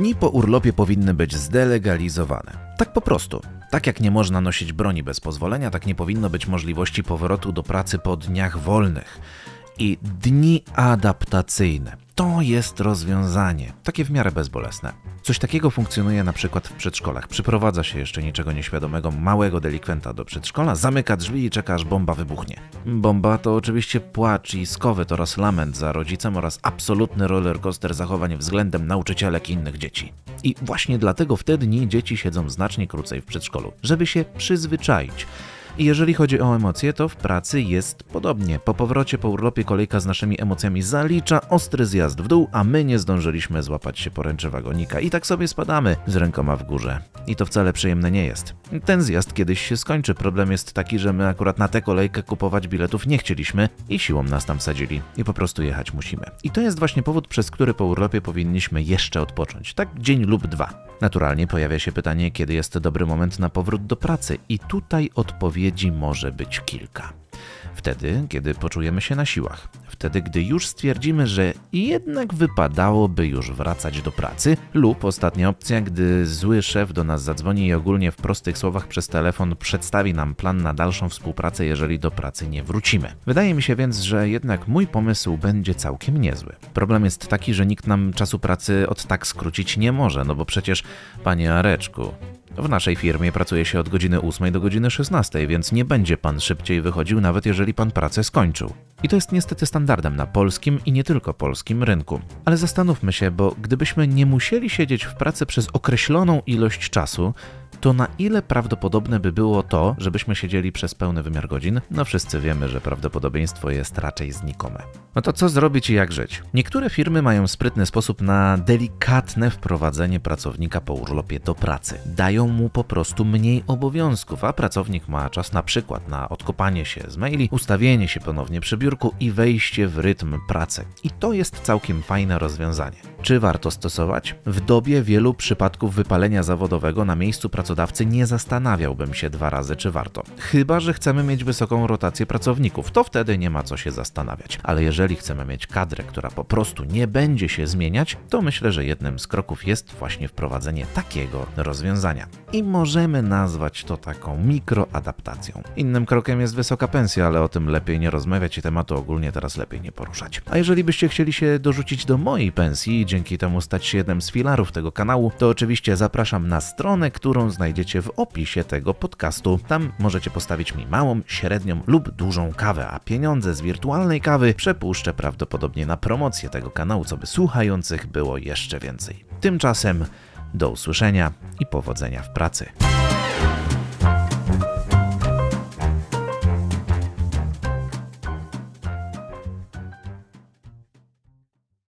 Dni po urlopie powinny być zdelegalizowane. Tak po prostu. Tak jak nie można nosić broni bez pozwolenia, tak nie powinno być możliwości powrotu do pracy po dniach wolnych. I dni adaptacyjne. To jest rozwiązanie, takie w miarę bezbolesne. Coś takiego funkcjonuje na przykład w przedszkolach. Przyprowadza się jeszcze niczego nieświadomego małego delikwenta do przedszkola, zamyka drzwi i czeka aż bomba wybuchnie. Bomba to oczywiście płacz i skowet oraz lament za rodzicem oraz absolutny rollercoaster zachowań względem nauczycielek i innych dzieci. I właśnie dlatego w te dni dzieci siedzą znacznie krócej w przedszkolu, żeby się przyzwyczaić. I jeżeli chodzi o emocje, to w pracy jest podobnie. Po powrocie po urlopie kolejka z naszymi emocjami zalicza ostry zjazd w dół, a my nie zdążyliśmy złapać się poręczy wagonika i tak sobie spadamy z rękoma w górze. I to wcale przyjemne nie jest. Ten zjazd kiedyś się skończy. Problem jest taki, że my akurat na tę kolejkę kupować biletów nie chcieliśmy i siłą nas tam wsadzili i po prostu jechać musimy. I to jest właśnie powód, przez który po urlopie powinniśmy jeszcze odpocząć. Tak dzień lub dwa. Naturalnie pojawia się pytanie, kiedy jest dobry moment na powrót do pracy, i tutaj odpowiedzi może być kilka. Wtedy, kiedy poczujemy się na siłach, wtedy, gdy już stwierdzimy, że jednak wypadałoby już wracać do pracy, lub ostatnia opcja, gdy zły szef do nas zadzwoni i ogólnie w prostych słowach przez telefon przedstawi nam plan na dalszą współpracę, jeżeli do pracy nie wrócimy. Wydaje mi się więc, że jednak mój pomysł będzie całkiem niezły. Problem jest taki, że nikt nam czasu pracy od tak skrócić nie może, no bo przecież, panie Areczku, w naszej firmie pracuje się od godziny 8 do godziny 16, więc nie będzie pan szybciej wychodził, nawet jeżeli pan pracę skończył. I to jest niestety standardem na polskim i nie tylko polskim rynku. Ale zastanówmy się, bo gdybyśmy nie musieli siedzieć w pracy przez określoną ilość czasu, to na ile prawdopodobne by było to, żebyśmy siedzieli przez pełny wymiar godzin? No wszyscy wiemy, że prawdopodobieństwo jest raczej znikome. No to co zrobić i jak żyć? Niektóre firmy mają sprytny sposób na delikatne wprowadzenie pracownika po urlopie do pracy. Dają mu po prostu mniej obowiązków, a pracownik ma czas na przykład na odkopanie się z maili, ustawienie się ponownie przy biurku i wejście w rytm pracy. I to jest całkiem fajne rozwiązanie. Czy warto stosować? W dobie wielu przypadków wypalenia zawodowego na miejscu pracodawcy nie zastanawiałbym się dwa razy, czy warto. Chyba, że chcemy mieć wysoką rotację pracowników, to wtedy nie ma co się zastanawiać. Ale jeżeli chcemy mieć kadrę, która po prostu nie będzie się zmieniać, to myślę, że jednym z kroków jest właśnie wprowadzenie takiego rozwiązania. I możemy nazwać to taką mikroadaptacją. Innym krokiem jest wysoka pensja, ale o tym lepiej nie rozmawiać i tematu ogólnie teraz lepiej nie poruszać. A jeżeli byście chcieli się dorzucić do mojej pensji i dzięki temu stać się jednym z filarów tego kanału, to oczywiście zapraszam na stronę, którą znajdziecie w opisie tego podcastu. Tam możecie postawić mi małą, średnią lub dużą kawę, a pieniądze z wirtualnej kawy przepuszczę prawdopodobnie na promocję tego kanału, co by słuchających było jeszcze więcej. Tymczasem do usłyszenia i powodzenia w pracy.